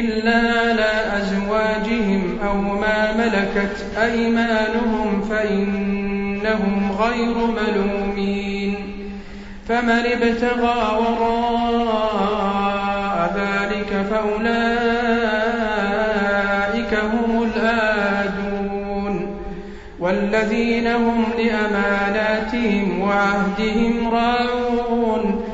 إلا على أزواجهم أو ما ملكت أيمانهم فإنهم غير ملومين. فمن ابتغى وراء ذلك فأولئك هم الآدون. والذين هم لأماناتهم وعهدهم راعون.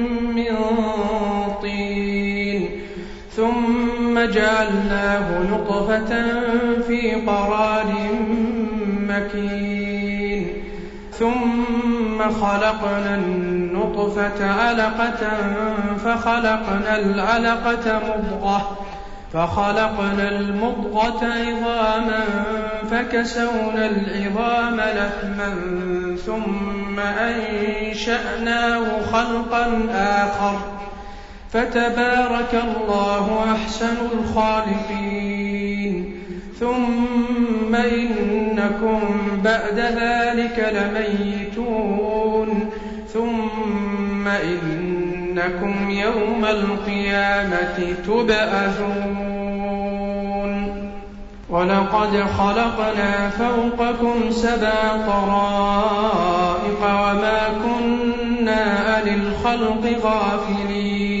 جعلناه نطفة في قرار مكين. ثم خلقنا النطفة علقة فخلقنا العلقة مضغة فخلقنا المضغة عظاما فكسونا العظام لحما ثم أنشأناه خلقا آخر. فتبارك الله أحسن الخالقين. ثم إنكم بعد ذلك لميتون. ثم إنكم يوم القيامة تبعثون. ولقد خلقنا فوقكم سبع طرائق وما كنا عن الخلق غافلين.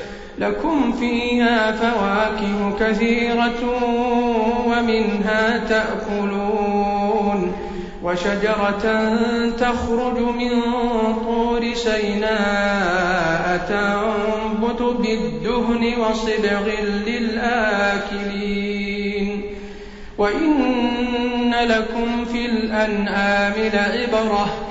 لكم فيها فواكه كثيرة ومنها تأكلون وشجرة تخرج من طور سيناء تنبت بالدهن وصبغ للآكلين وإن لكم في الأنعام لعبرة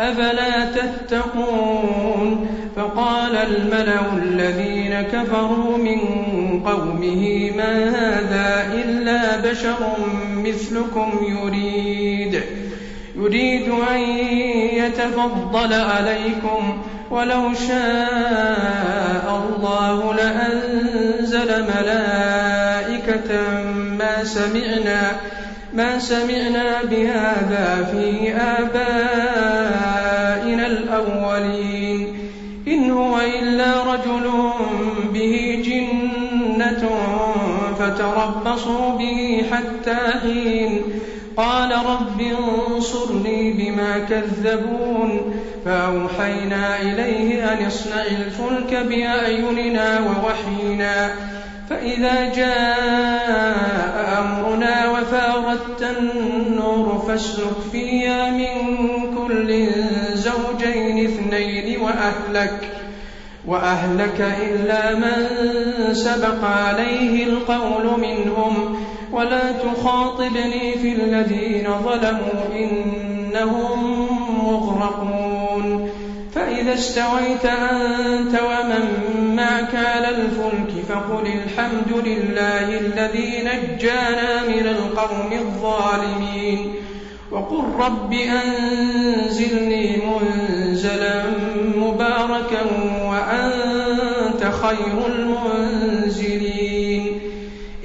أفلا تتقون؟ فقال الملأ الذين كفروا من قومه ما هذا إلا بشر مثلكم يريد؟ يريد أن يتفضل عليكم ولو شاء الله لأنزل ملائكة ما سمعنا ما سمعنا بهذا في آبائنا الأولين. إن هو إلا رجل به جنة فتربصوا به حتى حين. قال رب انصرني بما كذبون. فأوحينا إليه أن اصنع الفلك بأعيننا ووحينا. فإذا جاء أمرنا وفاردت النور فاسلك فيها من كل زوجين اثنين وأهلك وأهلك إلا من سبق عليه القول منهم. ولا تخاطبني في الذين ظلموا إنهم مغرقون. فإذا استويت أنت ومن وقل الحمد لله الذي نجانا من القوم الظالمين. وقل رب أنزلني منزلا مباركا وأنت خير المنزلين.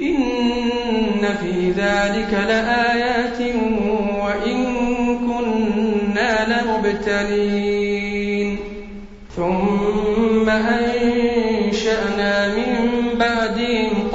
إن في ذلك لآيات وإن كنا لمبتلين. ثم أنشأنا من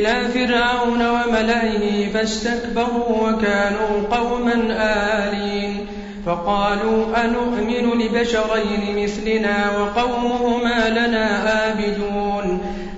إلى فرعون وملئه فاستكبروا وكانوا قوما آلين فقالوا أنؤمن لبشرين مثلنا وقومهما لنا عابدون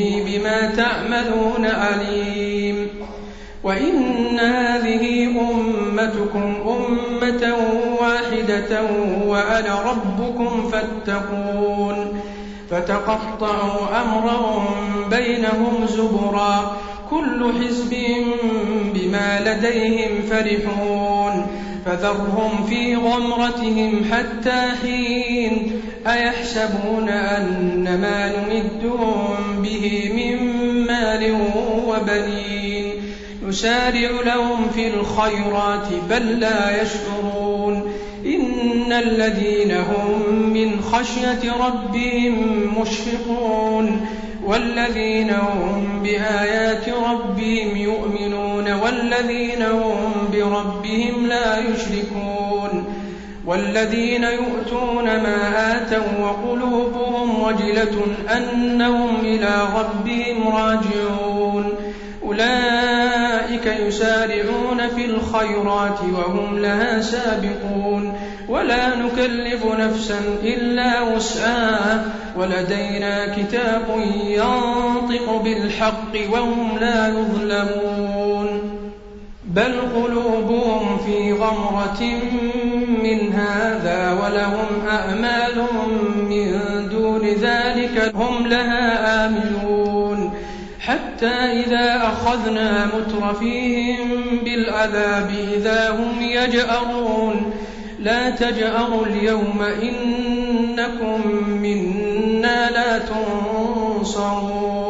إني بما تعملون عليم. وإن هذه أمتكم أمة واحدة وأنا ربكم فاتقون. فتقطعوا أمرهم بينهم زبرا. كل حزب بما لديهم فرحون. فذرهم في غمرتهم حتى حين أيحسبون أن ما نمدهم به من مال وبنين؟ نسارع لهم في الخيرات بل لا يشعرون. إن الذين هم من خشية ربهم مشفقون. والذين هم بآيات ربهم يؤمنون. والذين هم بربهم لا يشركون. والذين يؤتون ما آتوا وقلوبهم وجلة أنهم إلى ربهم راجعون. أولئك يسارعون في الخيرات وهم لها سابقون. ولا نكلف نفسا إلا وسعها. ولدينا كتاب ينطق بالحق وهم لا يظلمون. بل قلوبهم في غمرة من هذا ولهم أعمال من دون ذلك هم لها آمنون. حتى إذا أخذنا مترفيهم بالعذاب إذا هم يجأرون. لا تجأروا اليوم إنكم منا لا تنصرون.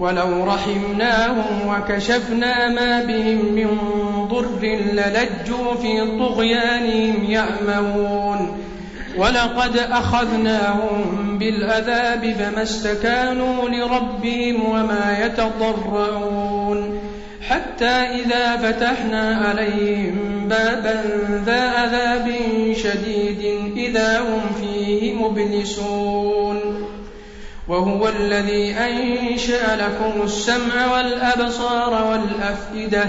ولو رحمناهم وكشفنا ما بهم من ضر للجوا في طغيانهم يأمهون ولقد أخذناهم بالعذاب فما استكانوا لربهم وما يتضرعون. حتى إذا فتحنا عليهم بابا ذا عذاب شديد إذا هم فيه مبلسون. وهو الذي أنشأ لكم السمع والأبصار والأفئدة.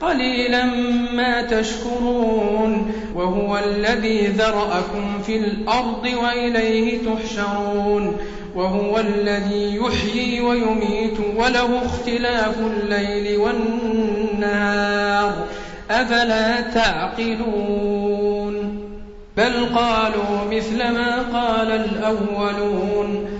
قليلا ما تشكرون. وهو الذي ذرأكم في الأرض وإليه تحشرون. وهو الذي يحيي ويميت وله اختلاف الليل والنهار. أفلا تعقلون؟ بل قالوا مثل ما قال الأولون.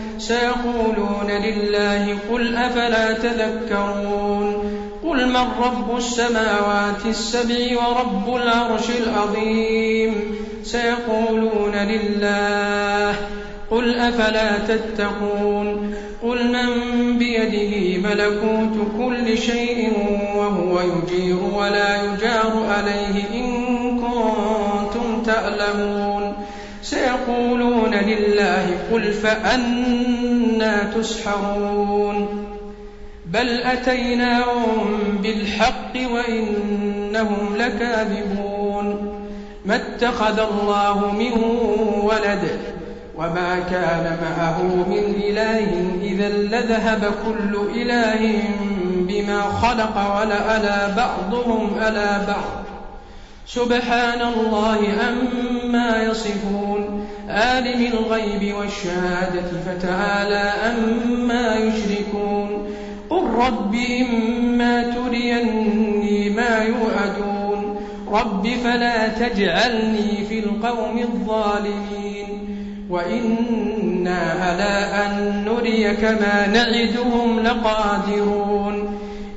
سيقولون لله قل أفلا تذكرون قل من رب السماوات السبع ورب العرش العظيم سيقولون لله قل أفلا تتقون قل من بيده ملكوت كل شيء وهو يجير ولا يجار عليه إن كنتم تعلمون سيقولون لله قل فأنا تسحرون بل أتيناهم بالحق وإنهم لكاذبون ما اتخذ الله من ولد وما كان معه من إله إذا لذهب كل إله بما خلق ولألا بعضهم ألا بعض. سبحان الله أما يصفون. عالم الغيب والشهادة فتعالى أما يشركون. قل رب إما تريني ما يوعدون. رب فلا تجعلني في القوم الظالمين. وإنا على أن نريك ما نعدهم لقادرون.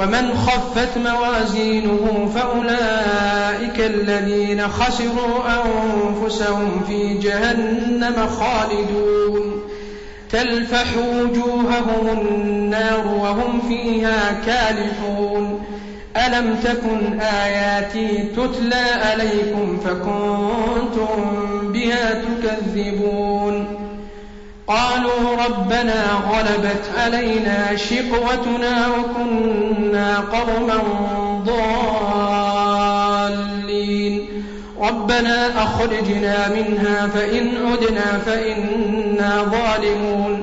ومن خفت موازينه فأولئك الذين خسروا أنفسهم في جهنم خالدون. تلفح وجوههم النار وهم فيها كالحون. ألم تكن آياتي تتلى عليكم فكنتم بها تكذبون. قالوا ربنا غلبت علينا شقوتنا وكنا قوما ضالين. ربنا أخرجنا منها فإن عدنا فإنا ظالمون.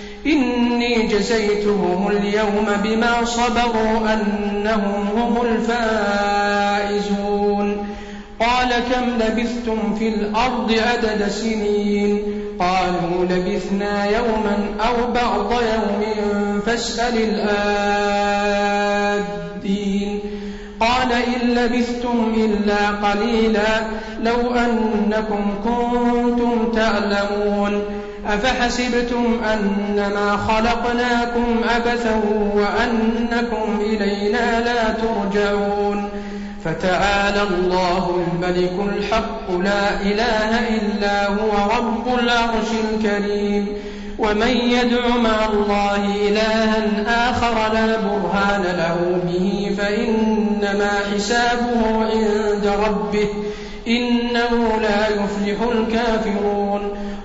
إني جزيتهم اليوم بما صبروا أنهم هم الفائزون. قال كم لبثتم في الأرض عدد سنين؟ قالوا لبثنا يوما أو بعض يوم فاسأل الآدين. قال إن لبثتم إلا قليلا لو أنكم كنتم تعلمون. أفحسبتم أنما خلقناكم عبثا وأنكم إلينا لا ترجعون فتعالى الله الملك الحق لا إله إلا هو رب العرش الكريم ومن يدع مع الله إلها آخر لا برهان له به فإنما حسابه عند ربه إنه لا يفلح الكافرون